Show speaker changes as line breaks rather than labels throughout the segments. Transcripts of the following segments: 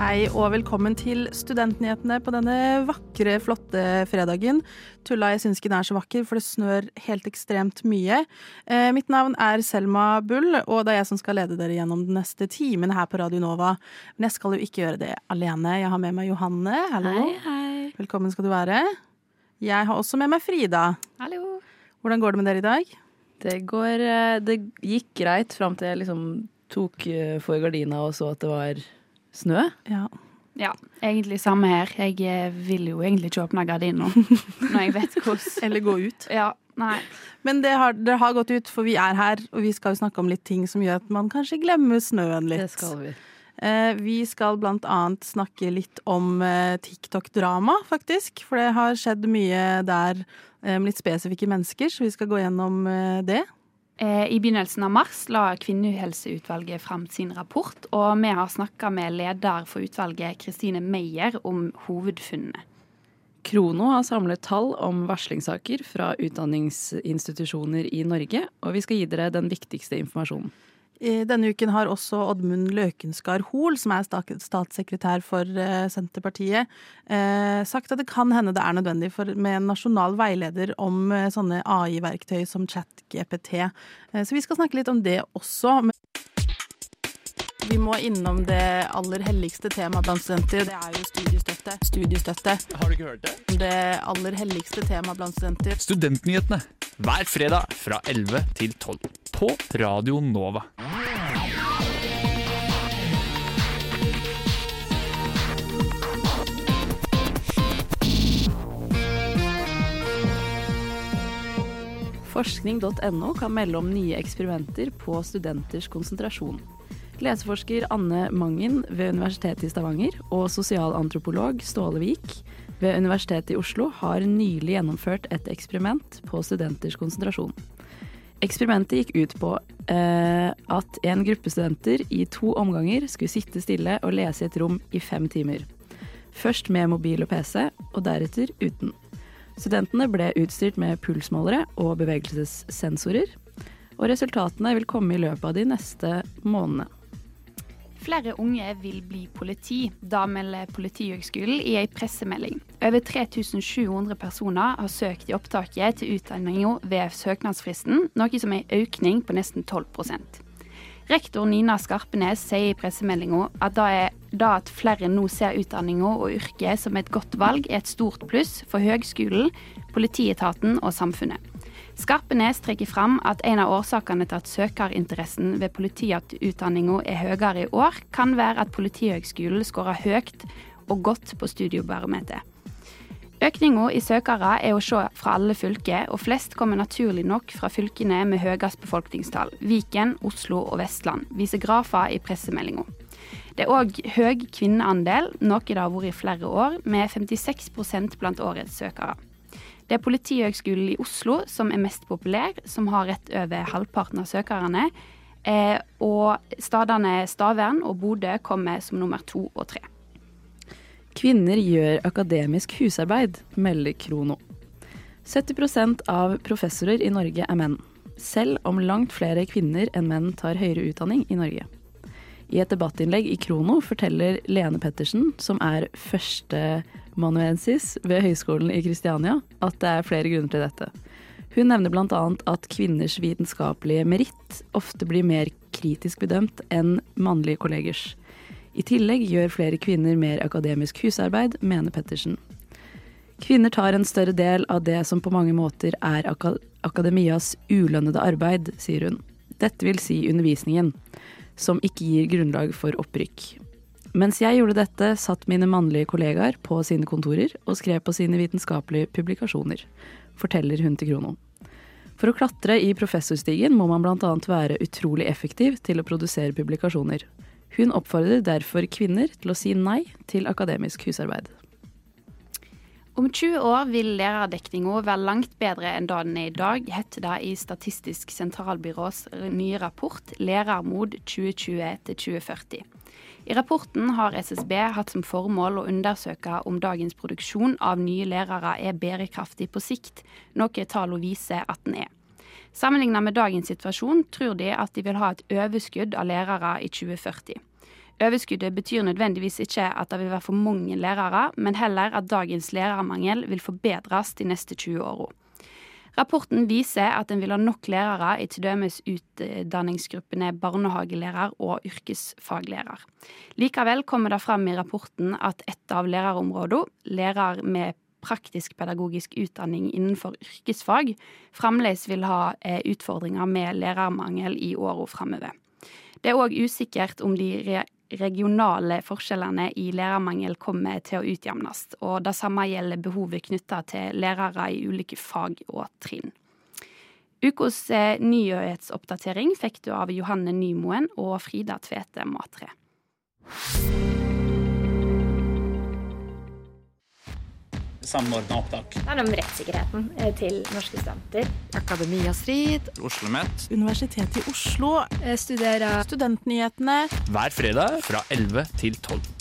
Hei og velkommen til Studentnyhetene på denne vakre, flotte fredagen. Tulla, jeg syns ikke den er så vakker, for det snør helt ekstremt mye. Eh, mitt navn er Selma Bull, og det er jeg som skal lede dere gjennom den neste timen her på Radio Nova. Men jeg skal jo ikke gjøre det alene. Jeg har med meg Johanne. Hallo.
Hei, hei.
Velkommen skal du være. Jeg har også med meg Frida.
Hallo.
Hvordan går det med dere i dag?
Det går eh, Det gikk greit fram til jeg liksom tok eh, for gardina og så at det var snø.
Ja.
Ja, egentlig samme her. Jeg eh, vil jo egentlig ikke åpne gardina når jeg vet hvordan.
Eller gå ut.
Ja, nei.
Men det har, det har gått ut, for vi er her, og vi skal jo snakke om litt ting som gjør at man kanskje glemmer snøen litt.
Det skal vi.
Eh, vi skal blant annet snakke litt om eh, TikTok-drama, faktisk. For det har skjedd mye der eh, med litt spesifikke mennesker, så vi skal gå gjennom det.
Eh, I begynnelsen av mars la Kvinnehelseutvalget fram sin rapport, og vi har snakka med leder for utvalget, Kristine Meyer, om hovedfunnene.
Krono har samlet tall om varslingssaker fra utdanningsinstitusjoner i Norge, og vi skal gi dere den viktigste informasjonen.
Denne uken har også Oddmund Løkenskar Hoel, som er statssekretær for eh, Senterpartiet, eh, sagt at det kan hende det er nødvendig med en nasjonal veileder om eh, sånne AI-verktøy som ChatGPT. Så vi skal snakke litt om det også. Vi må innom det aller helligste temaet blant studenter. Det er jo studiestøtte. Studiestøtte.
Har du ikke hørt det?
Det aller helligste temaet blant studenter.
Studentnyhetene hver fredag fra 11 til 12 på Radio Nova.
Forskning.no kan melde om nye eksperimenter på studenters konsentrasjon. Leseforsker Anne Mangen ved Universitetet i Stavanger og sosialantropolog Ståle Vik ved Universitetet i Oslo har nylig gjennomført et eksperiment på studenters konsentrasjon. Eksperimentet gikk ut på eh, at en gruppe studenter i to omganger skulle sitte stille og lese i et rom i fem timer. Først med mobil og PC, og deretter uten. Studentene ble utstyrt med pulsmålere og bevegelsessensorer, og resultatene vil komme i løpet av de neste månedene.
Flere unge vil bli politi. Da melder Politihøgskolen i ei pressemelding. Over 3700 personer har søkt i opptaket til utdanninga ved søknadsfristen, noe som er en økning på nesten 12% Rektor Nina Skarpenes sier i pressemeldinga at da, er, da at flere nå ser utdanninga og yrket som et godt valg, er et stort pluss for høgskolen, politietaten og samfunnet. Skarpenes trekker fram at en av årsakene til at søkerinteressen ved politiutdanninga er høyere i år, kan være at Politihøgskolen skårer høyt og godt på studiebarometeret. Økninga i søkere er å se fra alle fylker, og flest kommer naturlig nok fra fylkene med høyest befolkningstall. Viken, Oslo og Vestland, viser grafer i pressemeldinga. Det er òg høy kvinneandel, noe det har vært i flere år, med 56% blant årets søkere. Det er Politihøgskolen i Oslo som er mest populær, som har rett over halvparten av søkerne. Eh, og stadene Stavern og Bodø kommer som nummer to og tre.
Kvinner gjør akademisk husarbeid, melder Krono. 70% av professorer i Norge er menn, selv om langt flere kvinner enn menn tar høyere utdanning i Norge. I et debattinnlegg i Krono forteller Lene Pettersen, som er førsteamanuensis ved Høgskolen i Kristiania, at det er flere grunner til dette. Hun nevner bl.a. at kvinners vitenskapelige meritt ofte blir mer kritisk bedømt enn mannlige kollegers. I tillegg gjør flere kvinner mer akademisk husarbeid, mener Pettersen. Kvinner tar en større del av det som på mange måter er ak akademias ulønnede arbeid, sier hun. Dette vil si undervisningen, som ikke gir grunnlag for opprykk. Mens jeg gjorde dette, satt mine mannlige kollegaer på sine kontorer og skrev på sine vitenskapelige publikasjoner, forteller hun til Krono. For å klatre i professorstigen må man bl.a. være utrolig effektiv til å produsere publikasjoner. Hun oppfordrer derfor kvinner til å si nei til akademisk husarbeid.
Om 20 år vil lærerdekninga være langt bedre enn da den er i dag, het det i Statistisk sentralbyrås nye rapport Lærermod 2020-2040. I rapporten har SSB hatt som formål å undersøke om dagens produksjon av nye lærere er bærekraftig på sikt, noe tallene viser at den er. Sammenlignet med dagens situasjon tror de at de vil ha et overskudd av lærere i 2040. Overskuddet betyr nødvendigvis ikke at det vil være for mange lærere, men heller at dagens lærermangel vil forbedres de neste 20 åra. Rapporten viser at en vil ha nok lærere i t.d. utdanningsgruppene barnehagelærer og yrkesfaglærer. Likevel kommer det fram i rapporten at et av lærerområdene, lærer med praktisk-pedagogisk utdanning innenfor yrkesfag, fremdeles vil ha eh, utfordringer med lærermangel i åra framover. Det er òg usikkert om de regionale forskjellene i lærermangel kommer til å utjevnes, og det samme gjelder behovet knytta til lærere i ulike fag og trinn. Ukas eh, nyhetsoppdatering fikk du av Johanne Nymoen og Frida Tvete Matre.
Samordna opptak.
Det handler om rettssikkerheten eh, til norske studenter.
Akademia Strid.
Oslo OsloMet.
Universitetet i Oslo.
Studerer
Studentnyhetene.
Hver fredag fra 11 til 12.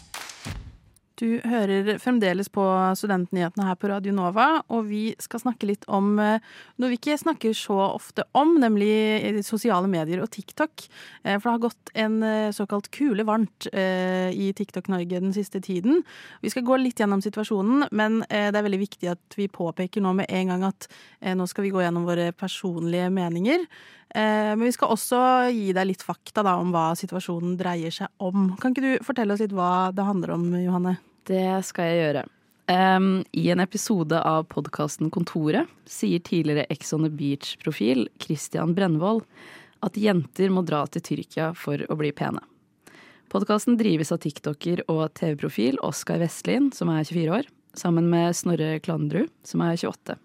Du hører fremdeles på Studentnyhetene her på Radio Nova, og vi skal snakke litt om eh, noe vi ikke snakker så ofte om, nemlig sosiale medier og TikTok. Eh, for det har gått en eh, såkalt kule varmt i TikTok-Norge den siste tiden. Vi skal gå litt gjennom situasjonen, men det er veldig viktig at vi påpeker nå med en gang at nå skal vi gå gjennom våre personlige meninger. Men vi skal også gi deg litt fakta da, om hva situasjonen dreier seg om. Kan ikke du fortelle oss litt hva det handler om, Johanne?
Det skal jeg gjøre. Um, I en episode av podkasten Kontoret sier tidligere Ex on the Beach-profil Christian Brennvold at jenter må dra til Tyrkia for å bli pene. Podkasten drives av tiktoker og TV-profil Oskar Vestlin, som er 24 år, sammen med Snorre Klandrud, som er 28.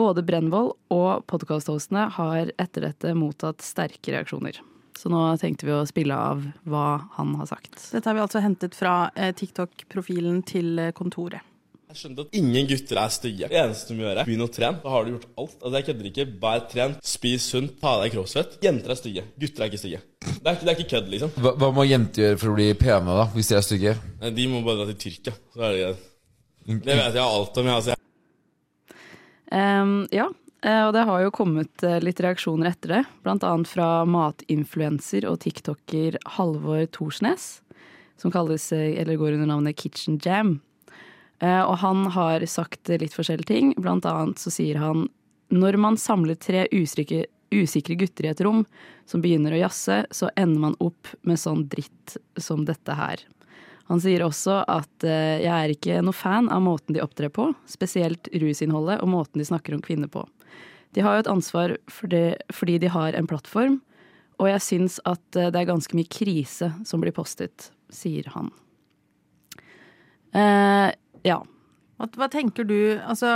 Både Brennvold og podkasthostene har etter dette mottatt sterke reaksjoner. Så nå tenkte vi å spille av hva han har sagt.
Dette har vi altså hentet fra eh, TikTok-profilen til eh, kontoret.
Jeg skjønte at ingen gutter er stygge. Det eneste du må gjøre, begynn å trene. Da har du gjort alt. Altså, Jeg kødder ikke. Vær trent, spis sunt, ta deg crossfit. Jenter er stygge. Gutter er ikke stygge. Det er ikke, det er ikke kødd, liksom.
Hva, hva, må jenter gjøre for å bli pene, da, hvis de er stygge?
De må bare dra til Tyrkia. Så er det greit. Det vet jeg alt om. Jeg, altså.
Um, ja, og det har jo kommet eh, litt reaksjoner etter det, blant annet fra matinfluenser og tiktoker Halvor Thorsnes, som kalles, eh, eller går under navnet Kitchen Jam. Og han har sagt litt forskjellige ting. Blant annet så sier han når man samler tre usikre, usikre gutter i et rom som begynner å jazze, så ender man opp med sånn dritt som dette her. Han sier også at jeg er ikke noe fan av måten de opptrer på, spesielt rusinnholdet og måten de snakker om kvinner på. De har jo et ansvar for det, fordi de har en plattform, og jeg syns at eh, det er ganske mye krise som blir postet, sier han. Eh, ja.
Hva, hva, tenker du Altså,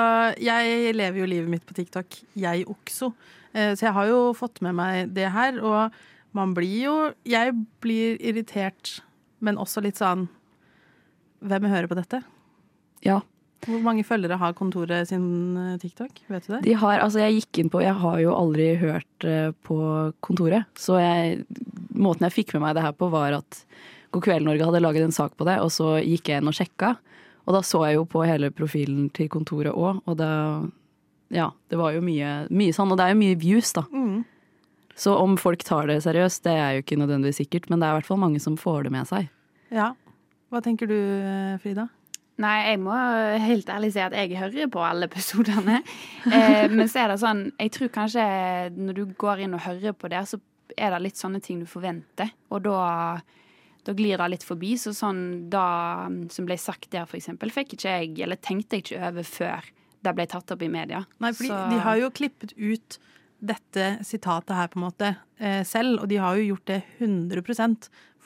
jeg lever jo livet mitt på TikTok, jeg også. Eh, så jeg har jo fått med meg det her, og man blir jo Jeg blir irritert, men også litt sånn Hvem hører på dette?
Ja.
Hvor mange følgere har kontoret sin eh, TikTok? Vet du det?
De har, altså jeg gikk inn på Jeg har jo aldri hørt uh, på kontoret. Så jeg, måten jeg fikk med meg det her på, var at God kveld Norge hadde laget en sak på det, og så gikk jeg inn og sjekka. Og da så jeg jo på hele profilen til kontoret òg, og da Ja, det var jo mye, mye sånn. Og det er jo mye views, da. Mm. Så om folk tar det seriøst, det er jo ikke nødvendigvis sikkert, men det er i hvert fall mange som får det med seg.
Ja. Hva tenker du, Frida?
Nei, jeg må helt ærlig si at jeg hører på alle episodene. Eh, men så er det sånn Jeg tror kanskje når du går inn og hører på det, så er det litt sånne ting du forventer. Og da, da glir det litt forbi. Så sånn da som ble sagt der, for eksempel, fikk ikke jeg, eller tenkte jeg ikke over før det ble tatt opp i media.
Nei, fordi så. de har jo klippet ut dette sitatet her på en måte eh, selv, og de har jo gjort det 100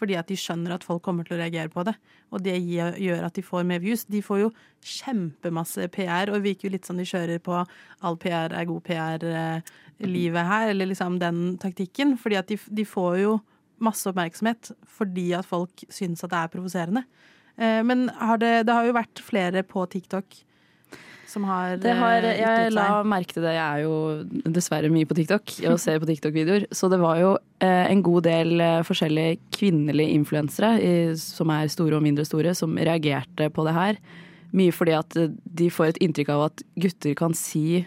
fordi at de skjønner at folk kommer til å reagere på det. Og det gjør at de får mer views. De får jo kjempemasse PR, og det virker jo litt sånn de kjører på all PR er god PR-livet her, eller liksom den taktikken. Fordi at de, de får jo masse oppmerksomhet fordi at folk syns at det er provoserende. Eh, men har det, det har jo vært flere på TikTok som har,
det har eh, Jeg la merke til det. Jeg er jo dessverre mye på TikTok og ser på TikTok-videoer. Så det var jo eh, en god del eh, forskjellige kvinnelige influensere, som er store og mindre store, som reagerte på det her. Mye fordi at de får et inntrykk av at gutter kan si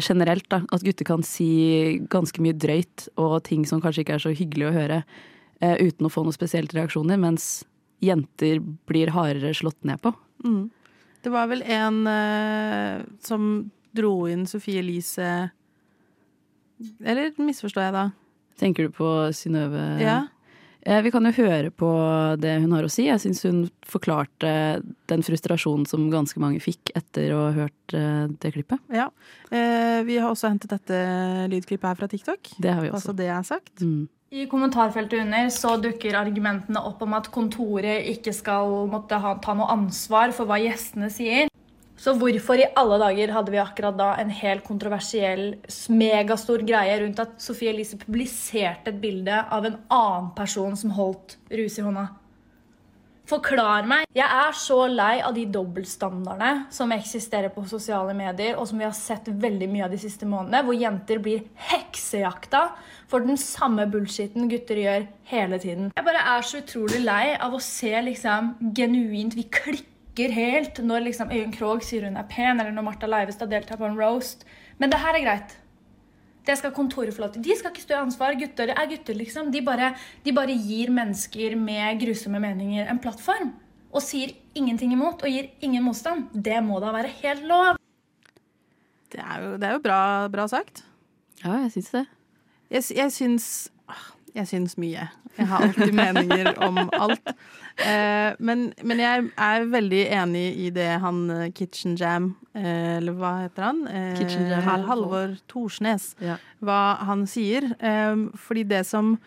generelt, da. At gutter kan si ganske mye drøyt og ting som kanskje ikke er så hyggelig å høre, uten å få noen spesielt reaksjoner, mens jenter blir hardere slått ned på.
Mm. Det var vel en uh, som dro inn Sofie Elise Eller misforstår jeg da?
Tenker du på Synnøve?
Ja.
Eh, Vi kan jo høre på det hun har å si. Jeg syns hun forklarte den frustrasjonen som ganske mange fikk etter å ha hørt eh, det klippet.
ja. Eh, vi har også hentet dette lydklippet her fra TikTok.
Det har vi også.
Altså det jeg har sagt.
Mm.
I kommentarfeltet under så dukker argumentene opp om at kontoret ikke skal måtte ha, ta noe ansvar for hva gjestene sier. Så hvorfor i alle dager hadde vi akkurat da en helt kontroversiell, megastor greie rundt at Sophie Elise publiserte et bilde av en annen person som holdt rus i hånda? Forklar meg. Jeg er så lei av de dobbeltstandardene som eksisterer på sosiale medier, og som vi har sett veldig mye av de siste månedene, hvor jenter blir heksejakta for den samme bullshitten gutter gjør hele tiden. Jeg bare er så utrolig lei av å se liksom genuint Vi klikker helt når liksom Øyunn Krogh sier hun er pen, eller når Martha Leivestad deltar på en roast. Men det her er greit. Det skal kontoret få lov til. De skal ikke stå i ansvar. Gutter er gutter, liksom. De bare, de bare gir mennesker med grusomme meninger en plattform. Og sier ingenting imot og gir ingen motstand. Det må da være helt lov.
Det er jo, det er jo bra, bra sagt.
Ja, jeg syns det.
Jeg, jeg syns ah, Jeg syns mye. Jeg har alltid meninger om alt. Eh, men, men jeg er veldig enig i det han eh, Kitchen Jam, eh, eller hva heter han? Eh,
Jam.
Hal- Halvor Thorsnes.
Ja.
Hva han sier. Eh, fordi det som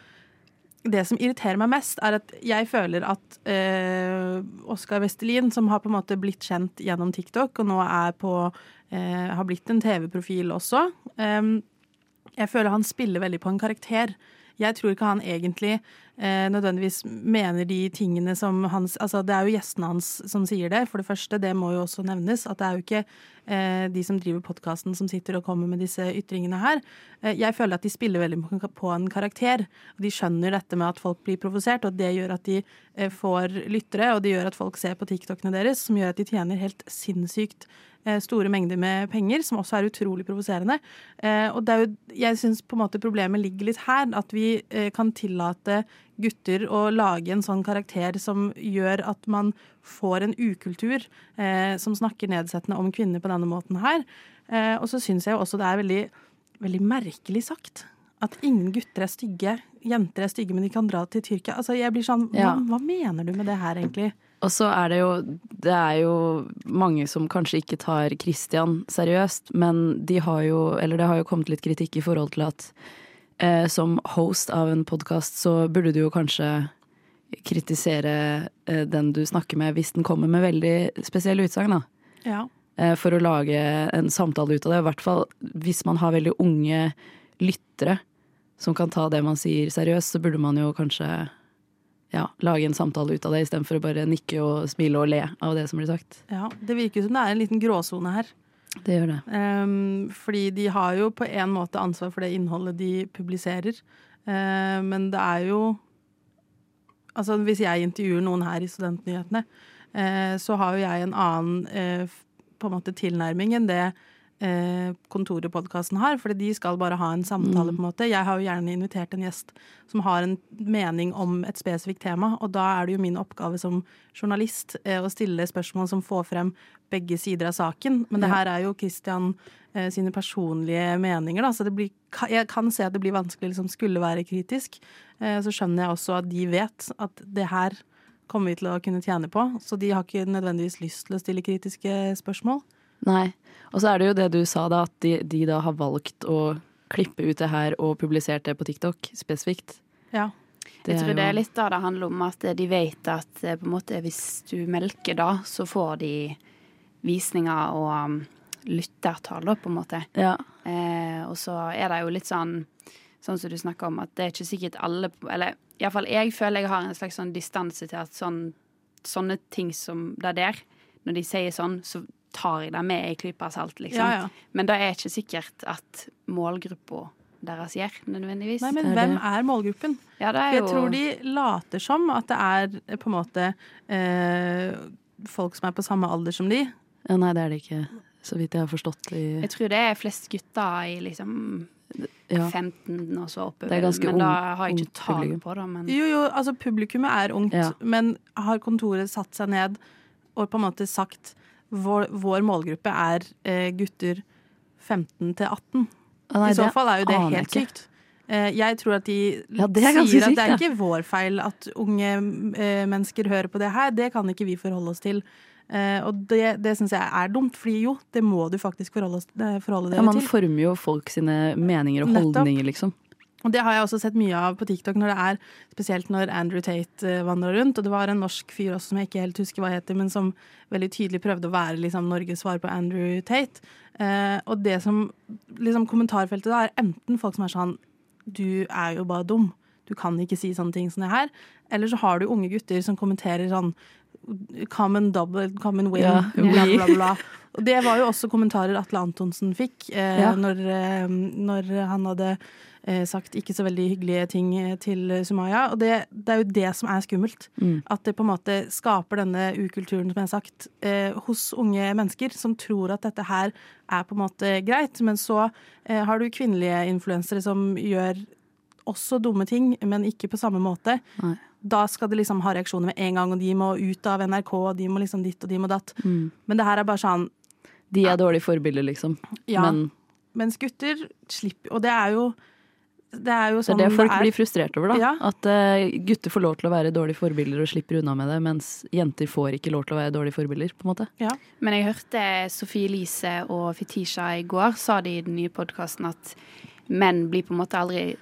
det som irriterer meg mest, er at jeg føler at eh, Oskar Vestelin, som har på en måte blitt kjent gjennom TikTok, og nå er på eh, har blitt en TV-profil også Jeg føler han spiller veldig på en karakter. Jeg tror ikke han egentlig eh, nødvendigvis mener de tingene som hans Altså, det er jo gjestene hans som sier det, for det første. Det må jo også nevnes. At det er jo ikke eh, de som driver podkasten som sitter og kommer med disse ytringene her. Eh, jeg føler at de spiller veldig på- en karakter. De skjønner dette med at folk blir provosert, og det gjør at de eh, får lyttere, og det gjør at folk ser på TikTokene deres, som gjør at de tjener helt sinnssykt store mengder med penger, som også er utrolig provoserende. Eh, og det er jo, jeg syns på en måte problemet ligger litt her, at vi eh, kan tillate gutter å lage en sånn karakter som gjør at man får en ukultur eh, som snakker nedsettende om kvinner på denne måten her. Eh, og så syns jeg jo også det er veldig, veldig merkelig sagt. At ingen gutter er stygge. Jenter er stygge, men de kan dra til Tyrkia. Altså, jeg blir sånn, hva,
Ja.
hva mener du med det her, egentlig?
Og så er det jo Det er jo mange som kanskje ikke tar Christian seriøst, men de har jo Eller det har jo kommet litt kritikk i forhold til at eh, som host av en podkast så burde du jo kanskje kritisere eh, den du snakker med hvis den kommer med veldig spesielle utsagn, da.
Ja.
Eh, for å lage en samtale ut av det. I hvert fall hvis man har veldig unge lyttere som kan ta det man sier seriøst, så burde man jo kanskje ja, lage en samtale ut av det, istedenfor å bare nikke og smile og le av det som blir sagt.
ja. Det virker som det er en liten gråsone her.
Det gjør det.
Um, fordi de har jo på en måte ansvar for det innholdet de publiserer. uh, men det er jo Altså hvis jeg intervjuer noen her i Studentnyhetene, uh, så har jo jeg en annen uh, på en måte tilnærming enn det eh, kontoret podkasten har. Fordi de skal bare ha en samtale, på en måte. Jeg har jo gjerne invitert en gjest som har en mening om et spesifikt tema, og da er det jo min oppgave som journalist eh, å stille spørsmål som får frem begge sider av saken. Men det her er jo Christian eh, sine personlige meninger, da, så det blir, jeg kan se at det blir vanskelig liksom skulle være kritisk. Eh, så skjønner jeg også at de vet at det her kommer vi til å kunne tjene på, så de har ikke nødvendigvis lyst til å stille kritiske spørsmål.
Nei. Og så er det jo det du sa, da, at de, de da har valgt å klippe ut det her og publisert det på TikTok spesifikt.
Ja.
Jeg tror
jo-
det er litt da det handler om at de vet at eh, på en måte hvis du melker da, så får de visninger og um, lyttertall, på en måte.
Ja.
Eh, og så er det jo litt sånn Sånn som du snakker om, at det er ikke sikkert alle Eller iallfall jeg føler jeg har en slags sånn distanse til at sånn, sånne ting som det der, når de sier sånn, så tar jeg det med i klype salt, liksom.
Ja, ja.
Men det er ikke sikkert at målgruppa deres gjør, nødvendigvis.
Nei, men hvem er målgruppen?
ja, det er jo
jeg tror de later som at det er eh, på en måte eh, folk som er på samme alder som de.
ja. Nei, det er det ikke. Så vidt jeg har forstått i
Jeg tror det er flest gutter i liksom
ja.
15 og så oppover.
Det er ganske
men da har jeg ikke tall
publikum.
på det. Men
Jo, jo, altså publikummet er ungt,
Ja.
men har kontoret satt seg ned og på en måte sagt vår, vår målgruppe er eh, gutter 15 til 18.
Å, nei,
I så fall er jo det helt
ikke.
sykt. Eh, jeg tror at de
Ja, er
sier at
sykt,
det er
ja.
ikke vår feil at unge eh, mennesker hører på det her. Det kan ikke vi forholde oss til. Eh, og det, det syns jeg er dumt, fordi jo, det må du faktisk forholde, oss, deg
Ja,
dere
man
til.
former jo folk sine meninger og
Nettopp.
holdninger, liksom.
Og det har jeg også sett mye av på TikTok, når det er spesielt når Andrew Tate eh, vandrer rundt. Og det var en norsk fyr også som jeg ikke helt husker hva heter, men som veldig tydelig prøvde å være liksom, Norges svar på Andrew Tate. Eh, og det som liksom, kommentarfeltet da er enten folk som er sånn Du er jo bare dum. Du kan ikke si sånne ting som det her. Eller så har du unge gutter som kommenterer sånn Common double, common win,
Ja.
bla, bla, bla. Og det var jo også kommentarer Atle Antonsen fikk eh,
Ja.
når, eh, når han hadde sagt ikke så veldig hyggelige ting eh, til Sumaya. Og det, det er jo det som er skummelt.
Mm.
At det på en måte skaper denne ukulturen, som jeg har sagt, eh, hos unge mennesker som tror at dette her er på en måte greit. Men så eh, har du kvinnelige influensere som gjør også dumme ting, men ikke på samme måte.
Nei.
Da skal det liksom ha reaksjoner med en gang, og de må ut av NRK, og de må liksom ditt og de må datt.
Mm.
Men det her er bare sånn
De er dårlige forbilder, liksom.
Ja.
Men
Mens gutter slipper Og det er jo det er jo
det er
sånn
det folk
er.
blir frustrert over, da.
Ja.
At uh, gutter får lov til å være dårlige forbilder og slipper unna med det, mens jenter får ikke lov til å være dårlige forbilder, på en måte.
Men jeg hørte Sofie Elise og Fetisha i går sa de i den nye podkasten at menn blir på en måte aldri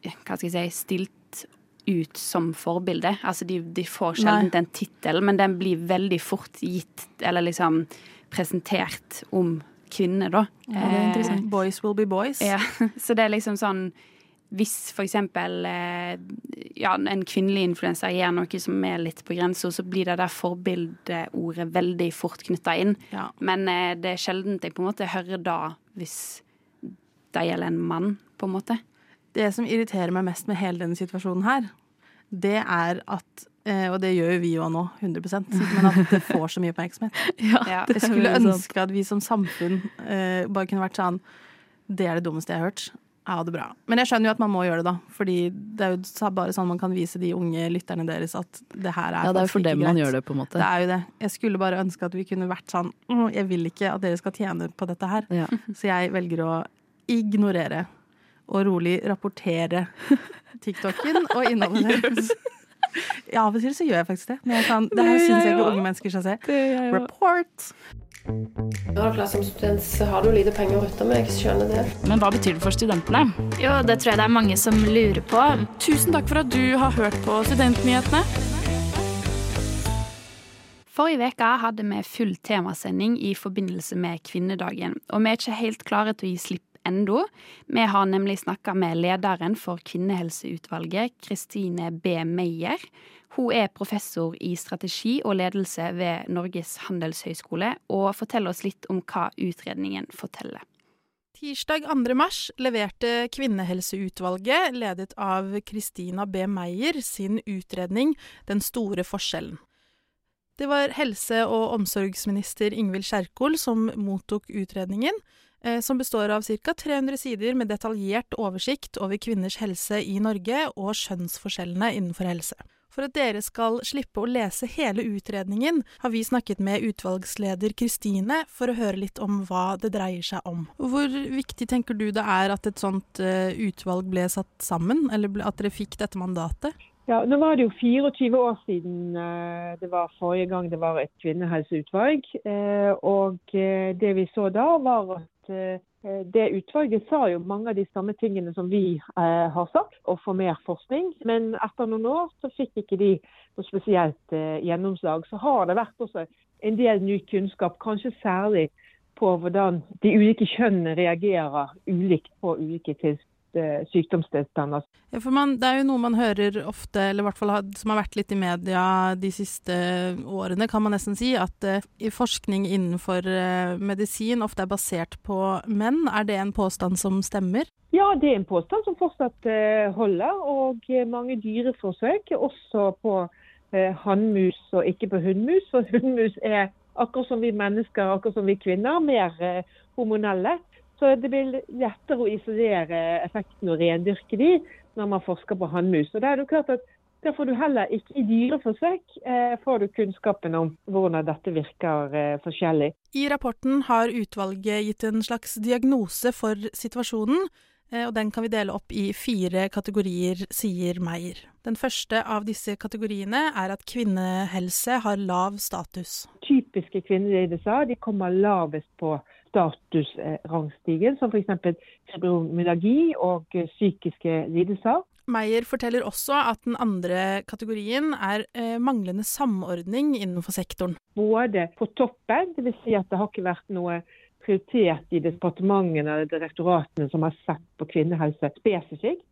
hva skal jeg si, stilt ut som forbilde. Altså de, de får sjelden
den
en tittel, men den blir veldig fort gitt, eller liksom presentert om kvinner, da.
Ja, det er
Eh.
Boys will be boys.
Ja, så det er liksom sånn Hvis eksempel eh, ja, en kvinnelig influenser gjør noe som er litt på grensa, så blir det der forbildeordet veldig fort knytta inn.
Ja.
Men eh, det er sjelden jeg på en måte hører da hvis det gjelder en mann, på en måte.
Det som irriterer meg mest med hele denne situasjonen her, det er at eh, Og det gjør jo vi jo nå, 100% men at det får så mye oppmerksomhet.
Ja.
Jeg skulle ønske at vi som samfunn eh, bare kunne vært sånn Det er det dummeste jeg har hørt. Ha det bra. Men jeg skjønner jo at man må gjøre det, da. Fordi det er jo bare sånn man kan vise de unge lytterne deres at det her er
Ja, det er jo for dem man
greit.
gjør det, på en måte.
Det er jo det. Jeg skulle bare ønske at vi kunne vært sånn «Åh, Jeg vil ikke at dere skal tjene på dette her.
Ja.
Så jeg velger å ignorere og rolig rapportere TikToken og innholdet deres. Ja, av og til så gjør jeg faktisk det. Men jeg kan, det her syns jeg ikke unge mennesker skal se. Report!
Når du klar som student, så har du lite penger å rutte med. Jeg skjønner det.
Men hva betyr det for studentene?
Jo, det tror jeg det er mange som lurer på.
Tusen takk for at du har hørt på Studentnyhetene.
Forrige uke hadde vi full temasending i forbindelse med kvinnedagen, og vi er ikke helt klare til å gi slipp ennå. Vi har nemlig snakka med lederen for Kvinnehelseutvalget, Kristine B. Meyer. Hun er professor i strategi og ledelse ved Norges handelshøyskole, og forteller oss litt om hva utredningen forteller.
Tirsdag 2. mars leverte Kvinnehelseutvalget, ledet av Kristina B. Meyer, sin utredning Den store forskjellen. Det var helse- og omsorgsminister Ingvild Kjerkol som mottok utredningen, eh, som består av ca. 300 sider med detaljert oversikt over kvinners helse i Norge og skjønnsforskjellene innenfor helse. For at dere skal slippe å lese hele utredningen, har vi snakket med utvalgsleder Kristine for å høre litt om hva det dreier seg om. Hvor viktig tenker du det er at et sånt eh, utvalg ble satt sammen, eller at dere fikk dette mandatet?
Ja, Nå var det jo 24 år siden eh, det var forrige gang det var et kvinnehelseutvalg. Eh, og eh, det vi så da, var at det utvalget sa jo mange av de samme tingene som vi har sagt, og få mer forskning. Men etter noen år så fikk ikke de noe spesielt gjennomslag. Så har det vært også en del ny kunnskap, kanskje særlig på hvordan de ulike kjønnene reagerer ulikt på ulike tilstander sykdomstilstander.
Ja, for man, det er jo noe man hører ofte, eller i hvert fall som har vært litt i media de siste årene, kan man nesten si, at uh, i forskning innenfor uh, medisin ofte er basert på menn. Er det en påstand som stemmer?
Ja, det er en påstand som fortsatt uh, holder. Og eh, mange dyreforsøk, også på eh, hannmus og ikke på hunnmus. For hunnmus er akkurat som vi mennesker, akkurat som vi kvinner, mer eh, hormonelle. Så det blir lettere å isolere effekten og rendyrke de når man forsker på hannmus. Og det er jo klart at der får du heller ikke i dyreforsøk eh, får du kunnskapen om hvordan dette virker eh, forskjellig.
I rapporten har utvalget gitt en slags diagnose for situasjonen, eh, og den kan vi dele opp i fire kategorier, sier Meyer. Den første av disse kategoriene er at kvinnehelse har lav status.
Typiske kvinnelidelser de kommer lavest på statusrangstigen, som f.eks. fibromyalgi og eh, psykiske lidelser.
Meyer forteller også at den andre kategorien er eh, manglende samordning innenfor sektoren.
Både på toppen, dvs. Si at det har ikke vært noe prioritert i departementene eller direktoratene som har sett på kvinnehelse spesifikt.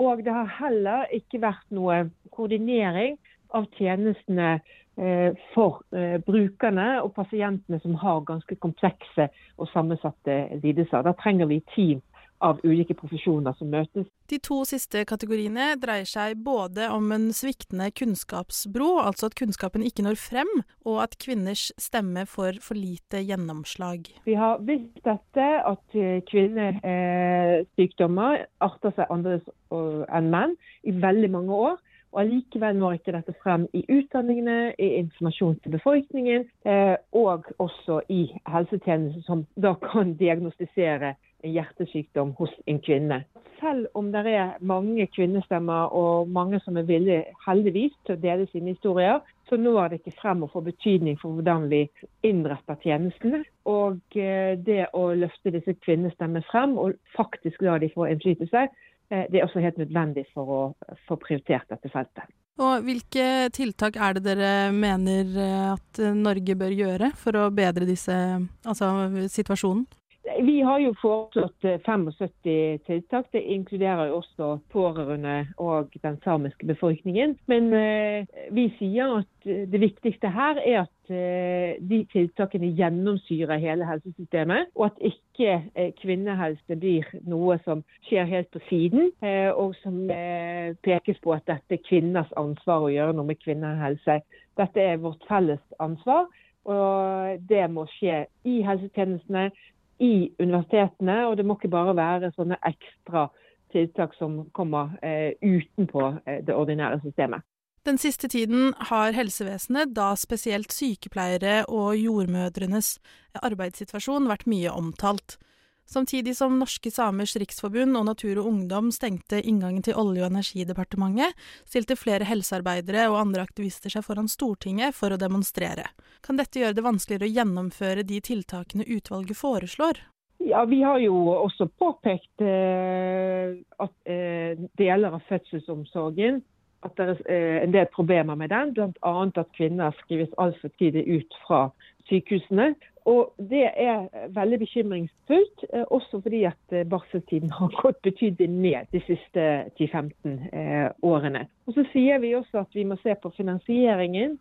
Og det har heller ikke vært noe koordinering av tjenestene eh, for eh, brukerne og pasientene som har ganske komplekse og sammensatte lidelser. Da trenger vi team av ulike profesjoner som møtes.
De to siste kategoriene dreier seg både om en sviktende kunnskapsbro, altså at kunnskapen ikke når frem, og at kvinners stemme får for lite gjennomslag.
Vi har visst dette, at kvinnesykdommer arter seg annerledes enn menn i veldig mange år. Og Allikevel når ikke dette frem i utdanningene, i informasjon til befolkningen, eh, og også i helsetjenesten, som da kan diagnostisere en hjertesykdom hos en kvinne. Selv om det er mange kvinnestemmer og mange som er villige, heldigvis, til å dele sine historier, så når det ikke frem og får betydning for hvordan vi innretter tjenestene. Og eh, det å løfte disse kvinnestemmene frem og faktisk la de få innflytelse, det er også helt nødvendig for å få prioritert dette feltet.
Og Hvilke tiltak er det dere mener eh, at Norge bør gjøre for å bedre disse, altså situasjonen?
Vi har jo foreslått 75 eh, tiltak. Det inkluderer jo også pårørende og den samiske befolkningen. Men eh, vi sier at eh, det viktigste her er at eh, de tiltakene gjennomsyrer hele helsesystemet. Og at ikke eh, kvinnehelse blir noe som skjer helt på siden, eh, og som pekes på at dette er kvinners ansvar å gjøre noe med kvinnehelse. Dette er vårt felles ansvar. Og det må skje i helsetjenestene, i universitetene, og det må ikke bare være sånne ekstra tiltak som kommer eh, utenpå eh, det ordinære systemet.
Den siste tiden har helsevesenet, da spesielt sykepleiere og jordmødrenes arbeidssituasjon, vært mye omtalt. Samtidig som Norske Samers Riksforbund og Natur og Ungdom stengte inngangen til Olje- og energidepartementet, stilte flere helsearbeidere og andre aktivister seg foran Stortinget for å demonstrere. Kan dette gjøre det vanskeligere å gjennomføre de tiltakene utvalget foreslår?
Ja, Vi har jo også påpekt eh, at eh, deler av fødselsomsorgen at det er eh, en del problemer med den, bl.a. at kvinner skrives altfor tidlig ut fra sykehusene. Og Det er veldig bekymringsfullt, eh, også fordi at eh, barseltiden har gått betydelig ned de siste 10-15 årene. Og Så sier vi også at vi må se på finansieringen.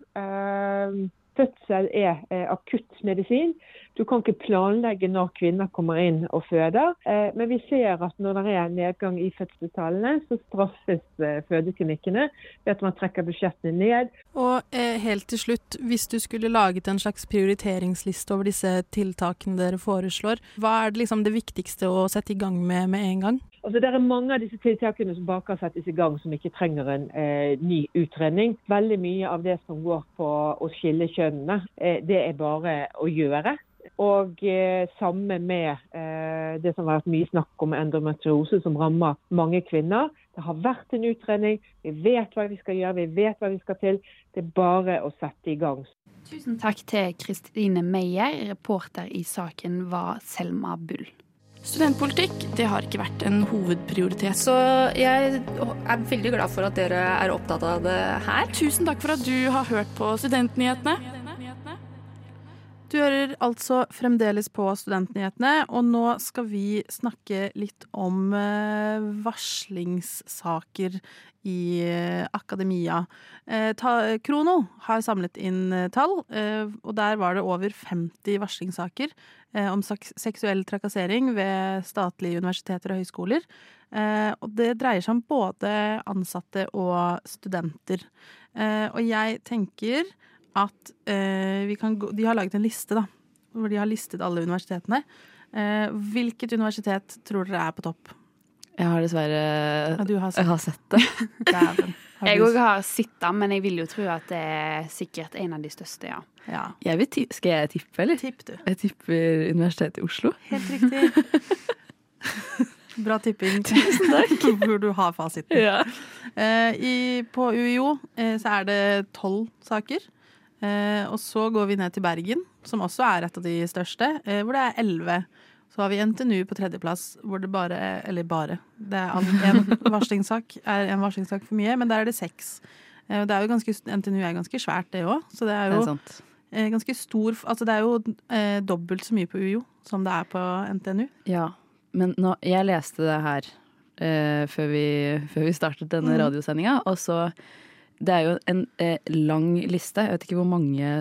Fødsel er akuttmedisin. Du kan ikke planlegge når kvinner kommer inn og føder. Eh, men vi ser at når det er nedgang i fødselstallene, så straffes eh, fødeklinikkene ved at man trekker budsjettene ned.
Og eh, helt til slutt, hvis du skulle laget en slags prioriteringsliste over disse tiltakene dere foreslår, hva er det, liksom det viktigste å sette i gang med med en gang?
Altså, det er mange av disse tiltakene som bare kan settes i gang som ikke trenger en eh, ny utredning. Veldig mye av det som går på å skille kjønnene, eh, det er bare å gjøre. Og eh, samme med eh, det som har vært mye snakk om endometriose, som rammer mange kvinner. Det har vært en utredning, vi vet hva vi skal gjøre, vi vet hva vi skal til. Det er bare å sette i gang.
Tusen takk til Kristine Meyer. Reporter i saken var Selma Bull.
Studentpolitikk det har ikke vært en hovedprioritet.
Så jeg er veldig glad for at dere er opptatt av det her.
Tusen takk for at du har hørt på Studentnyhetene.
Du hører altså fremdeles på Studentnyhetene, og nå skal vi snakke litt om eh, varslingssaker i eh, akademia. Eh, Krono har samlet inn tall, og der var det over 50 varslingssaker om seksuell trakassering ved statlige universiteter og høyskoler. Og det dreier seg om både ansatte og studenter. Og jeg tenker at eh, vi kan gå De har laget en liste, da. Hvor de har listet alle universitetene. Eh, hvilket universitet tror dere er på topp?
Jeg har dessverre
Ja, har sett.
jeg har sett det.
Dæven. Har
Jeg òg har sett det, men jeg vil jo tro at det er sikkert en av de største, ja.
Ja.
Jeg vil ti skal jeg tippe, eller?
Tipp, du.
Jeg tipper Universitetet i Oslo.
Helt riktig. Bra tipping. Tusen takk. Hvor du har fasiten.
Ja.
Eh, i, på UiO eh, så er det tolv saker. Eh, og så går vi ned til Bergen, som også er et av de største, eh, hvor det er elleve. Så har vi NTNU på tredjeplass, hvor det bare Eller bare. Det er en varslingssak er en varslingssak for mye, men der er det seks. Eh, det er jo ganske, NTNU er ganske svært, det òg. Så det er
Det
jo
er sant.
eh, ganske stor Altså det er jo eh, dobbelt så mye på UiO som det er på NTNU.
Ja, men nå, jeg leste det her eh, før, vi, før vi startet denne
mm.
radiosendinga, og så Det er jo en eh, lang liste. Jeg vet ikke hvor mange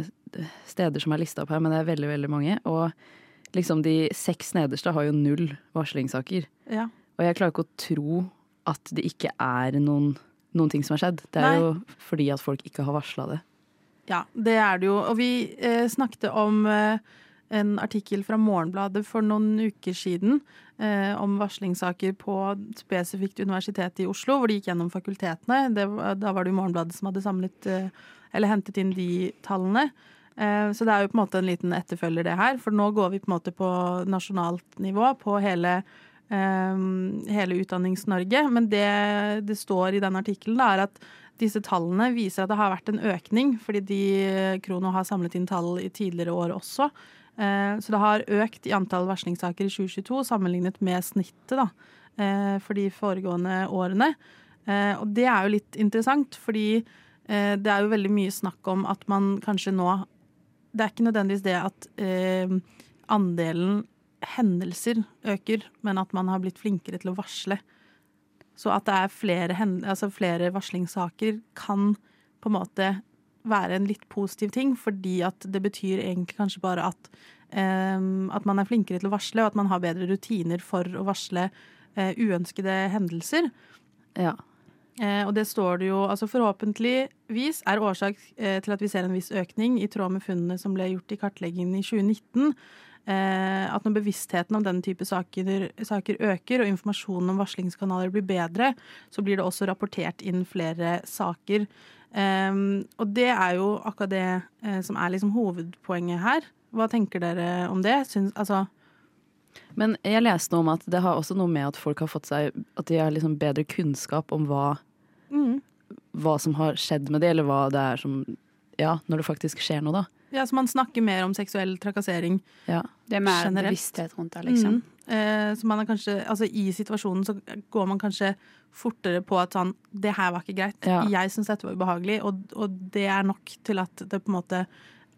steder som er lista opp her, men det er veldig, veldig mange. Og liksom de seks nederste har jo null varslingssaker.
Ja.
Og jeg klarer ikke å tro at det ikke er noen, noen ting som har skjedd. Det er
Nei.
jo fordi at folk ikke har varsla det.
Ja, det er det jo. Og vi eh, snakket om eh, en artikkel fra Morgenbladet for noen uker siden eh, om varslingssaker på spesifikt Universitetet i Oslo, hvor de gikk gjennom fakultetene. Det, da var det jo Morgenbladet som hadde samlet eh, eller hentet inn de tallene. Eh, så det er jo på en måte en liten etterfølger, det her. For nå går vi på en måte på nasjonalt nivå på hele eh, hele Utdannings-Norge. Men det det står i den artikkelen, er at disse tallene viser at det har vært en økning, fordi de Krono har samlet inn tall i tidligere år også. Eh, Så det har økt i antall varslingssaker i 2022 sammenlignet med snittet da, eh, for de foregående årene. Eh, Og det er jo litt interessant, fordi det er jo veldig mye snakk om at man kanskje nå Det er ikke nødvendigvis det at andelen hendelser øker, men at man har blitt flinkere til å varsle. Så at det er flere, altså flere varslingssaker kan på en måte være en litt positiv ting, fordi at det betyr egentlig kanskje bare at, um, at man er flinkere til å varsle, og at man har bedre rutiner for å varsle uh, uønskede hendelser.
Ja.
Uh, og det står det jo altså Forhåpentligvis er årsak uh, til at vi ser en viss økning, i tråd med funnene som ble gjort i kartleggingen i 2019. Eh, at når bevisstheten om den type saker, saker øker, og informasjonen om varslingskanaler blir bedre, så blir det også rapportert inn flere saker. Eh, og det er jo akkurat det eh, som er liksom hovedpoenget her. Hva tenker dere om det? Syns, altså,
Men jeg leste noe om at det har også noe med at folk har fått seg At de har liksom bedre kunnskap om hva,
mm.
hva som har skjedd med det, eller hva det er som Ja, når det faktisk skjer noe, da.
Ja, så man snakker mer om seksuell trakassering.
Ja.
Det er mer
Generelt.
bevissthet rundt det, liksom.
Mm. Eh, så man er kanskje, altså I situasjonen så går man kanskje fortere på at sånn Det her var ikke greit.
Ja.
Jeg syns dette var ubehagelig, og, og det er nok til at det på en måte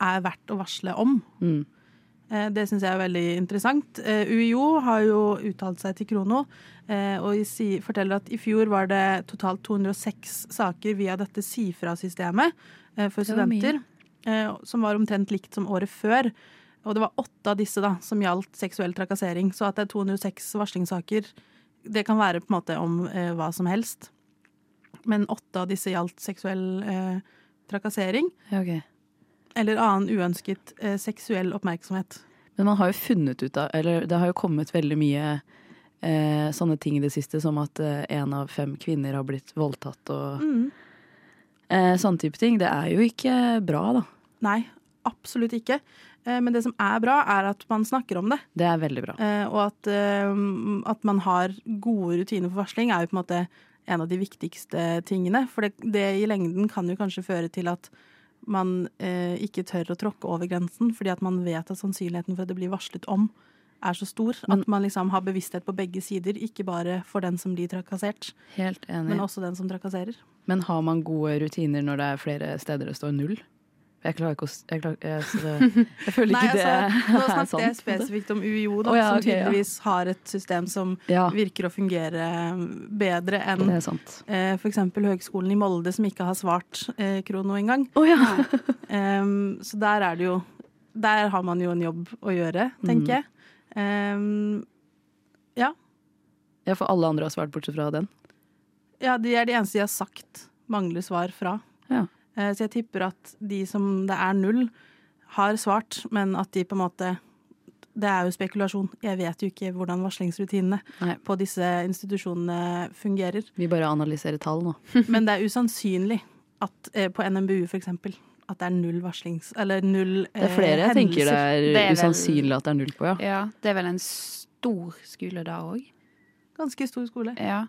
er verdt å varsle om.
Mm.
Eh, det syns jeg er veldig interessant. Eh, UiO har jo uttalt seg til Krono eh, og si, forteller at i fjor var det totalt 206 saker via dette si-fra-systemet eh, for studenter, som var omtrent likt som året før. Og det var åtte av disse da, som gjaldt seksuell trakassering. Så at det er 206 varslingssaker, det kan være på en måte om eh, hva som helst. Men åtte av disse gjaldt seksuell eh, trakassering.
Ja, ok.
Eller annen uønsket eh, seksuell oppmerksomhet.
Men man har jo funnet ut av Eller det har jo kommet veldig mye eh, sånne ting i det siste, som at én av fem kvinner har blitt voldtatt og
Mm.
Eh, sånne type ting. Det er jo ikke bra, da.
Nei, absolutt ikke. Eh, Men det som er bra, er at man snakker om det.
Det er veldig bra.
Eh, Og at, eh, at man har gode rutiner for varsling, er jo på en måte en av de viktigste tingene. For det, det i lengden kan jo kanskje føre til at man eh, ikke tør å tråkke over grensen, fordi at man vet at sannsynligheten for at det blir varslet om, er så stor. at man liksom har bevissthet på begge sider, ikke bare for den som blir trakassert,
Helt enig.
men også den som trakasserer.
Men har man gode rutiner når det er flere steder det står null? Jeg klarer ikke å jeg, klarer, jeg, det, jeg føler
Nei,
ikke det
altså, nå snakket
sant.
jeg spesifikt om UiO, da,
oh, ja,
som
tydeligvis ja.
har et system som
Ja.
virker å fungere bedre enn eh, f.eks. Høgskolen i Molde, som ikke har svart eh, Krono engang.
Oh.
Em, så der er det jo Der har man jo en jobb å gjøre, tenker
Mm.
jeg. Um, ja.
ja, for alle andre har svart bortsett fra den.
Ja, de er de eneste de har sagt mangler svar fra.
Ja.
Eh, så jeg tipper at de som det er null, har svart, men at de på en måte Det er jo spekulasjon. Jeg vet jo ikke hvordan varslingsrutinene
Nei.
på disse institusjonene fungerer.
Vi bare analyserer tall nå.
Men det er usannsynlig at eh, på NMBU for eksempel, at det er null varslings... Eller null hendelser.
Det er flere jeg tenker det er,
Det er vel-
usannsynlig at det er null på, ja.
Ja, det er vel en stor skole da òg.
Ganske stor skole.
Ja.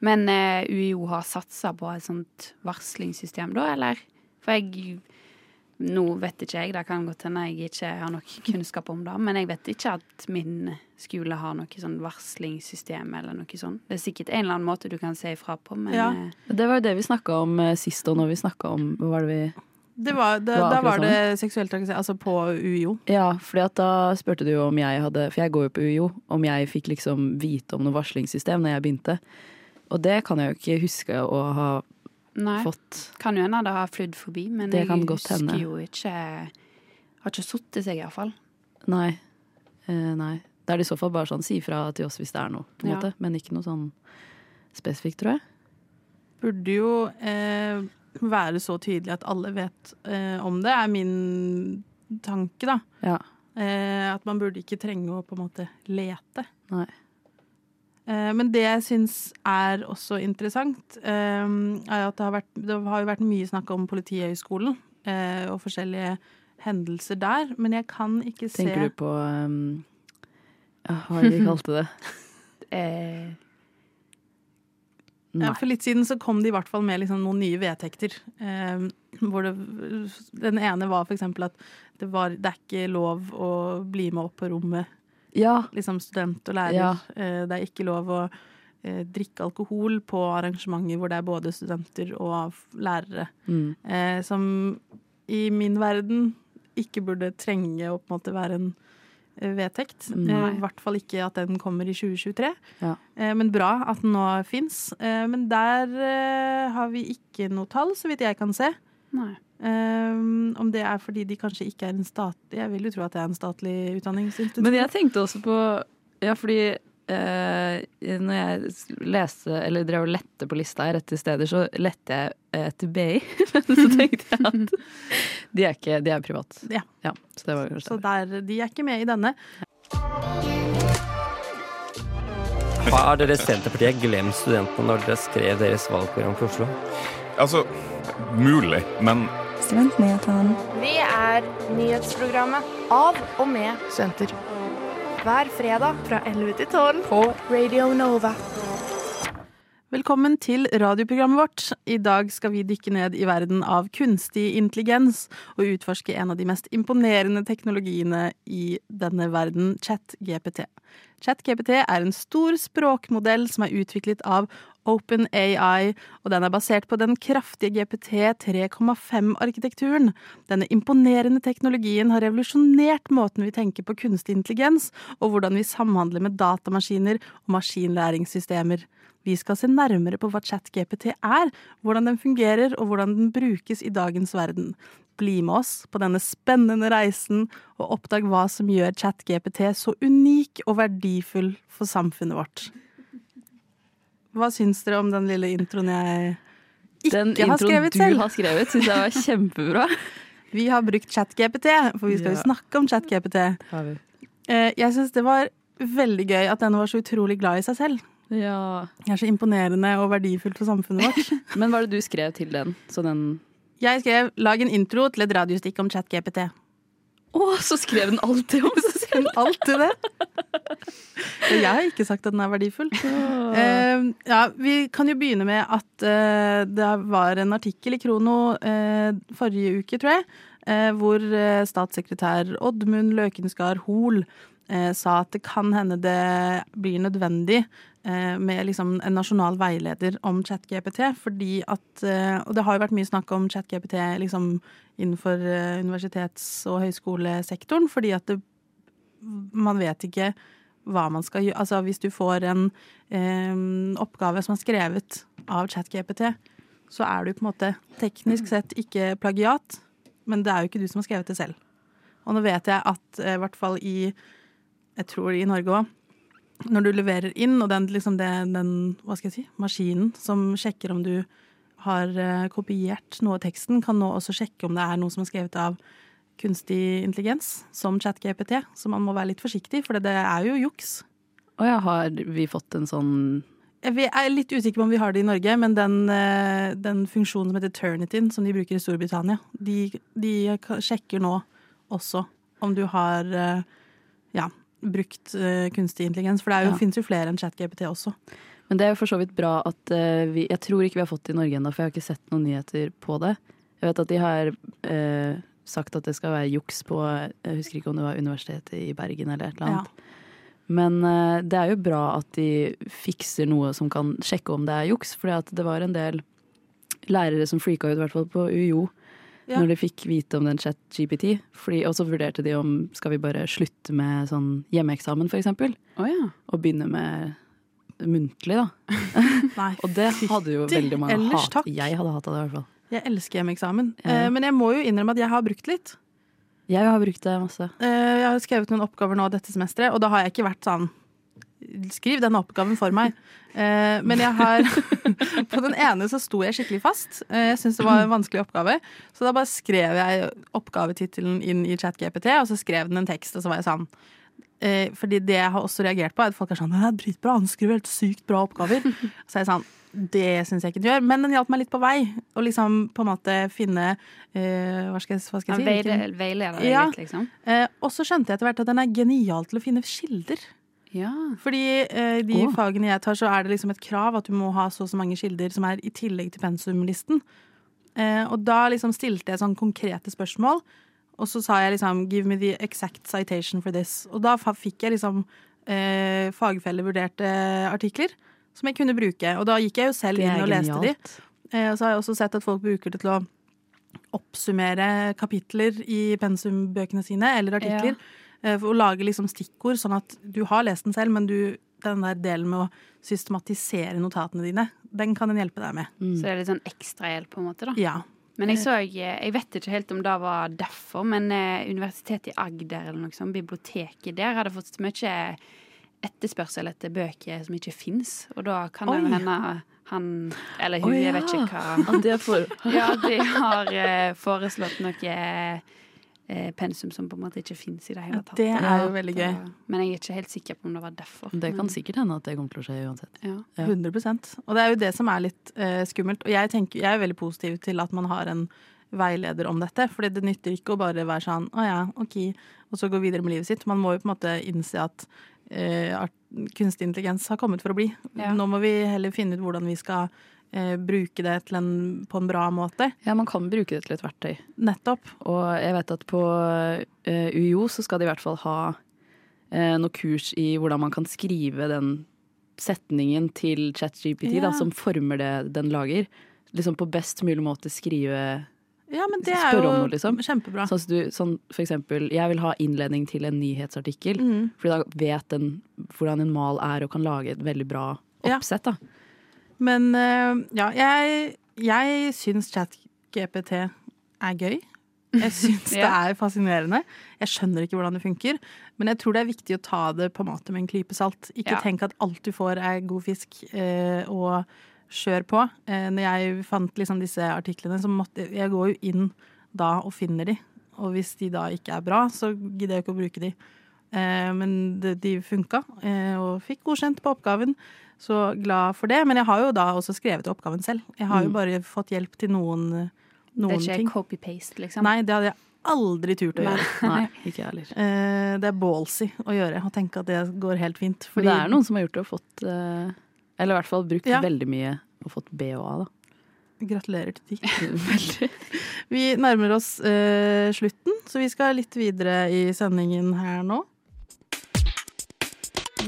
Men eh, UiO har satsa på et sånt varslingssystem, da, eller? For jeg Nå vet ikke jeg, det kan godt hende jeg ikke har nok kunnskap om det, men jeg vet ikke at min skole har noe sånn varslingssystem eller noe sånt. Det er sikkert en eller annen måte du kan si ifra på, men
Ja.
eh,
Det var jo det vi snakka om eh, sist, og når vi snakka om Hva var det vi
Det var, det,
Det var
da var det seksuell trakassering, altså på UiO.
Ja, fordi at da spurte du jo om jeg hadde For jeg går jo på UiO. Om jeg fikk liksom vite om noe varslingssystem når jeg begynte. Og det kan jeg jo ikke huske å ha
Nei.
fått.
Kan jo hende det har flydd forbi, men
Det
jeg
kan godt
husker
hende.
jo ikke Har ikke sittet seg, iallfall.
Nei. Eh, nei. Det er i så fall bare sånn si ifra til oss hvis det er noe, på en
Ja.
måte. Men ikke noe sånn spesifikt, tror jeg.
Burde jo eh, være så tydelig at alle vet eh, om det, er min tanke, da.
Ja.
Eh, at man burde ikke trenge å på en måte lete.
Nei.
Eh, men det jeg syns er også interessant, eh, er at det har, vært, det har jo vært mye snakk om Politihøgskolen eh, og forskjellige hendelser der, men jeg kan ikke se
Tenker du på um, Hva de kalte det?
Eh,
Ja, for litt siden så kom de i hvert fall med liksom noen nye vedtekter. Eh, hvor det, den ene var for eksempel at det, var, det er ikke lov å bli med opp på rommet.
Ja.
Liksom student og lærer.
Ja.
Eh, det er ikke lov å eh, drikke alkohol på arrangementer hvor det er både studenter og lærere.
Mm.
Eh, som i min verden ikke burde trenge å på en måte være en vedtekt.
Nei.
Eh, I hvert fall ikke at den kommer i 2023.
Ja.
Men bra at den nå fins. Men der har vi ikke noe tall, så vidt jeg kan se.
Nei.
Eh, Om det er fordi de kanskje ikke er en statlig Jeg vil jo tro at det er en statlig utdanningsinstitutt.
Men jeg tenkte også på Ja, fordi eh, når jeg leste, eller drev og lette på lista her etter steder, så lette jeg eh, etter BI. Men så tenkte jeg at de er ikke De er privat.
Ja.
så det var
Så der, de er ikke med i denne.
Har dere Senterpartiet glemt studentene når dere skrev deres valgprogram for Oslo?
Altså, mulig, men
Studentnyhetene. Vi er nyhetsprogrammet av og med studenter. Hver fredag fra 11 til 12 på Radio Nova.
Velkommen til radioprogrammet vårt. I dag skal vi dykke ned i verden av kunstig intelligens og utforske en av de mest imponerende teknologiene i denne verden, ChatGPT. ChatGPT er en stor språkmodell som er utviklet av OpenAI, og den er basert på den kraftige GPT 3,5-arkitekturen. Denne imponerende teknologien har revolusjonert måten vi tenker på kunstig intelligens, og hvordan vi samhandler med datamaskiner og maskinlæringssystemer. Vi skal se nærmere på hva ChatGPT er, hvordan den fungerer og hvordan den brukes i dagens verden. Bli med oss på denne spennende reisen og oppdag hva som gjør ChatGPT så unik og verdifull for samfunnet vårt. Hva syns dere om den lille introen jeg ikke
Den
har
introen du har skrevet, syns jeg var kjempebra.
Vi har brukt ChatGPT, for vi skal jo
Ja.
snakke om ChatGPT. Eh, Jeg syns det var veldig gøy at denne var så utrolig glad i seg selv.
Ja.
Det er så imponerende og verdifullt for samfunnet vårt.
Men hva er det du skrev til den? Så den
Jeg skrev 'lag en intro til et radiostikk om ChatGPT'.
Å, så skrev den alltid om seg selv!
Alltid det. Jeg har ikke sagt at den er verdifull. Uh, ja, vi kan jo begynne med at uh, det var en artikkel i Krono uh, forrige uke, tror jeg, eh, hvor statssekretær Oddmund Løkenskar Hoel sa at det kan hende det blir nødvendig med liksom en nasjonal veileder om ChatGPT, fordi at eh, Og det har jo vært mye snakk om ChatGPT liksom innenfor eh, universitets- og høyskolesektoren, fordi at det, man vet ikke hva man skal gjøre. Altså hvis du får en eh, oppgave som er skrevet av ChatGPT, så er du på en måte teknisk sett ikke plagiat, men det er jo ikke du som har skrevet det selv. Og nå vet jeg at eh, i hvert fall i jeg tror i Norge òg, når du leverer inn, og den, liksom det, den hva skal jeg si, maskinen som sjekker om du har eh, kopiert noe av teksten, kan nå også sjekke om det er noe som er skrevet av kunstig intelligens, som ChatGPT. Så man må være litt forsiktig, for det er jo juks.
Og ja, har vi fått en sånn
Vi er litt usikre på om vi har det i Norge, men den, eh, den funksjonen som heter Turnitin, som de bruker i Storbritannia, de, de sjekker nå også om du har eh, ja, brukt eh, kunstig intelligens. For det jo,
Ja.
finnes jo flere enn ChatGPT også.
Men det er jo for så vidt bra at eh, vi Jeg tror ikke vi har fått det i Norge ennå, for jeg har ikke sett noen nyheter på det. Jeg vet at de har eh, sagt at det skal være juks på Jeg husker ikke om det var Universitetet i Bergen eller et eller annet. Men eh, det er jo bra at de fikser noe som kan sjekke om det er juks, for det var en del lærere som freaka ut, i hvert fall på UiO,
Ja.
når de fikk vite om den chat-GPT. Og så vurderte de om skal vi bare slutte med sånn hjemmeeksamen, for eksempel. Og begynne med muntlig, da.
Nei,
Og det hadde jo veldig mange
ellers
hat.
takk.
Jeg hadde hata det, i hvert fall.
Jeg elsker hjemmeeksamen.
Ja.
Eh, men jeg må jo innrømme at jeg har brukt litt.
Jeg har brukt det masse.
Eh, jeg har skrevet noen oppgaver nå dette semesteret, og da har jeg ikke vært sånn Skriv den oppgaven for meg. Eh, men jeg har På den ene så sto jeg skikkelig fast. Eh, jeg syntes det var en vanskelig oppgave. Så da bare skrev jeg oppgavetittelen inn i ChatGPT, og så skrev den en tekst, og så var jeg sånn eh, Fordi det jeg har også reagert på, er at folk er sånn Det er dritbra, han skriver helt sykt bra oppgaver. Så er jeg sånn det syns jeg ikke den gjør, men den hjalp meg litt på vei. Å liksom på en måte finne Hva skal jeg, hva skal jeg si?
Veileder deg
Ja.
litt, liksom.
Og så skjønte jeg etter hvert at den er genial til å finne kilder. Fordi eh, de
oh.
fagene jeg tar, så er det liksom et krav at du må ha så og så mange kilder som er i tillegg til pensumlisten. Eh, og da liksom stilte jeg sånn konkrete spørsmål, og så sa jeg liksom 'give me the exact citation for this'. Og da fikk jeg liksom eh, fagfellevurderte artikler som jeg kunne bruke. Og da gikk jeg jo selv inn og leste de. Eh, og så har jeg også sett at folk bruker det til å oppsummere kapitler i pensumbøkene sine, eller artikler. eh, For å lage liksom stikkord, sånn at du har lest den selv, men du, den der delen med å systematisere notatene dine, den kan den hjelpe deg med.
Så det er litt sånn ekstrahjelp, på en måte, da.
Ja.
Men jeg så Jeg vet ikke helt om det var derfor, men eh, Universitetet i Agder eller noe sånt, biblioteket der, hadde fått mye etterspørsel etter bøker som ikke fins. Og da kan det hende han eller hun,
Å,
jeg vet ikke hva Ja, de har eh, foreslått noe eh, pensum som på en måte ikke fins i det hele tatt.
det er jo veldig gøy.
Men jeg er ikke helt sikker på om det var derfor.
Det kan sikkert hende at det kommer til å skje uansett.
Ja.
100% Og det er jo det som er litt uh, skummelt. Og jeg, tenker, jeg er veldig positiv til at man har en veileder om dette. fordi det nytter ikke å bare være sånn å ja, ok, og så gå videre med livet sitt. Man må jo på en måte innse at uh, kunstig intelligens har kommet for å bli.
Ja.
Nå må vi heller finne ut hvordan vi skal eh, bruke det en, på en bra måte.
Ja, man kan bruke det til et verktøy.
Nettopp.
Og jeg vet at på eh, UiO så skal de i hvert fall ha eh, noe kurs i hvordan man kan skrive den setningen til ChatGPT
Ja.
da, som former det den lager. Liksom på best mulig måte skrive
Ja, men det er jo
noe, liksom.
kjempebra.
Sånn, du, sånn for eksempel, jeg vil ha innledning til en nyhetsartikkel.
Mm.
Fordi da vet den hvordan en mal er og kan lage et veldig bra oppsett. Da.
Men eh, ja, jeg, jeg syns ChatGPT er gøy. Jeg syns det er fascinerende. Jeg skjønner ikke hvordan det funker. Men jeg tror det er viktig å ta det på en måte med en klype salt. Ikke
Ja.
tenk at alt du får er god fisk, eh, og kjør på. Eh, når jeg fant liksom disse artiklene, så måtte jeg går jo inn da og finner de. Og hvis de da ikke er bra, så gidder jeg ikke å bruke de. Eh, men de funka, eh, og fikk godkjent på oppgaven. Så glad for det. Men jeg har jo da også skrevet oppgaven selv. Jeg har jo
Mm.
bare fått hjelp til noen, noen
det er ikke copy-paste, liksom?
Nei, det hadde jeg aldri turt å gjøre.
Nei, ikke jeg heller.
Eh, det er ballsy å gjøre, og tenke at det går helt fint.
For det er noen som har gjort det og fått Eller i hvert fall brukt
Ja.
veldig mye og fått B og A, da.
Gratulerer til de. vi nærmer oss uh, slutten, så vi skal litt videre i sendingen her nå.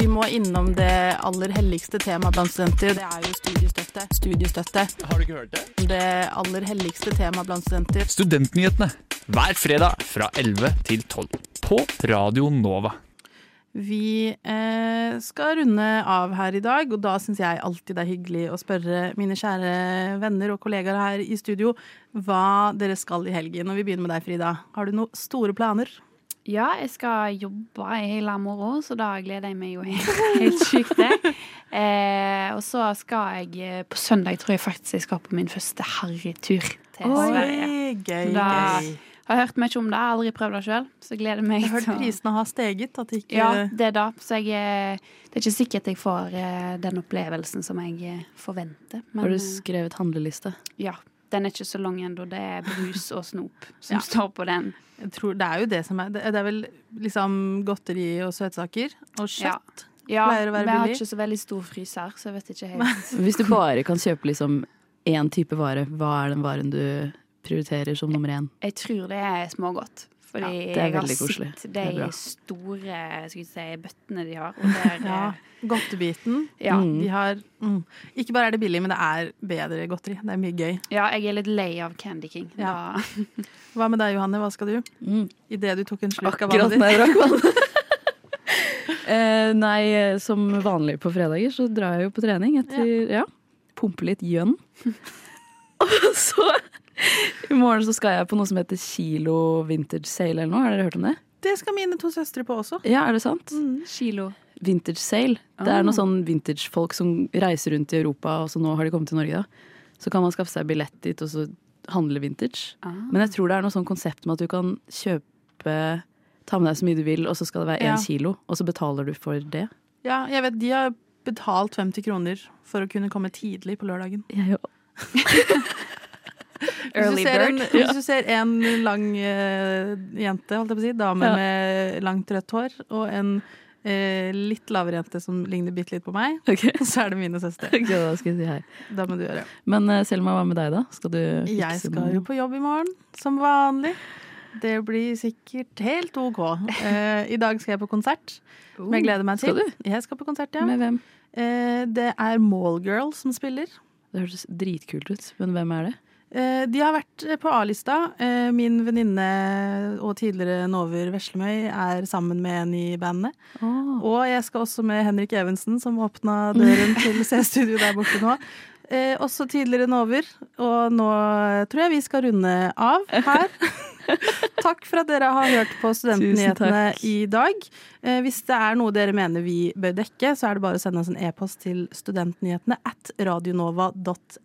Vi må innom det aller helligste temaet blant studenter. Det er jo studiestøtte. Studiestøtte.
Har du ikke hørt det?
Det aller helligste temaet blant studenter.
Studentnyhetene hver fredag fra 11 til 12 på Radio Nova.
Vi eh, skal runde av her i dag, og da syns jeg alltid det er hyggelig å spørre mine kjære venner og kollegaer her i studio hva dere skal i helgen. Og vi begynner med deg, Frida. Har du noen store planer?
Ja, jeg skal jobbe i hele morgenen, så da gleder jeg meg jo helt, helt sykt til. Eh, og så skal jeg eh, på søndag, tror jeg faktisk jeg skal på min første harrytur til
Oi,
Sverige.
gøy,
da
gøy.
har jeg hørt mye om det, aldri prøvd det sjøl, så jeg gleder meg
Jeg har hørt prisene har steget. At ikke
Ja, det er da. Så jeg, eh, det er ikke sikkert jeg får eh, den opplevelsen som jeg forventer. Men,
Har du skrevet handleliste?
Ja. Den er ikke så lang ennå. Det er brus og snop som
Ja.
står på den.
Jeg tror Det er jo det som er Det er vel liksom godteri og søtsaker. Og kjøtt
Ja,
pleier å være
jeg har
billig.
ikke så veldig stor fryser, så jeg vet ikke helt.
Hvis du bare kan kjøpe liksom én type vare, hva er den varen du prioriterer som nummer én?
Jeg tror det er smågodt. Fordi
Ja, det er
jeg har sett
er
de store si, bøttene de har. Der,
Ja, Godtebiten.
Ja.
De har mm. Ikke bare er det billig, men det er bedre godteri. Det er mye gøy.
ja, jeg er litt lei av Candy King.
Ja. Hva med deg, Johanne? Hva skal du?
Mm.
Idet du tok en slurk av vannet ditt.
eh, nei, eh, som vanlig på fredager så drar jeg jo på trening etter ja. pumpe litt gjønn. Og så i morgen så skal jeg på noe som heter Kilo Vintage Sale eller noe. Har dere hørt om det?
Det skal mine to søstre på også.
Ja, er det sant?
Kilo.
Vintage Sale. Det er
Ah.
noen sånn vintage-folk som reiser rundt i Europa, og så nå har de kommet til Norge. da. Så kan man skaffe seg billett dit og så handle vintage.
Ah.
Men jeg tror det er noe sånn konsept med at du kan kjøpe Ta med deg så mye du vil, og så skal det være én
Ja.
kilo, og så betaler du for det.
Ja, jeg vet de har betalt 50 kroner for å kunne komme tidlig på lørdagen.
Jeg òg.
Early
ser en,
bird.
hvis du ser en lang uh, jente, holdt jeg på å si, dame
Ja.
med langt rødt hår, og en uh, litt lavere jente som ligner bitte litt på meg,
okay.
så er det mine søstre.
Okay, da skal jeg si hei.
Da må du gjøre.
Men uh, Selma, hva med deg, da? Skal du
Jeg skal jo på jobb i morgen, som vanlig. Det blir sikkert helt OK. Uh, I dag skal jeg på konsert, som jeg gleder meg til.
Skal du?
Jeg skal på konsert, ja.
Med hvem?
Uh, det er Mallgirl som spiller.
Det hørtes dritkult ut, men hvem er det?
Eh, de har vært eh, på A-lista. Eh, min venninne og tidligere Nover Veslemøy er sammen med en i bandet. Og jeg skal også med Henrik Evensen, som åpna døren til C-studio der borte nå. Eh, også tidligere Nover. Og nå tror jeg vi skal runde av her. takk for at dere har hørt på Studentnyhetene i dag. Eh, hvis det er noe dere mener vi bør dekke, så er det bare å sende oss en e-post til studentnyhetene at radionova.no.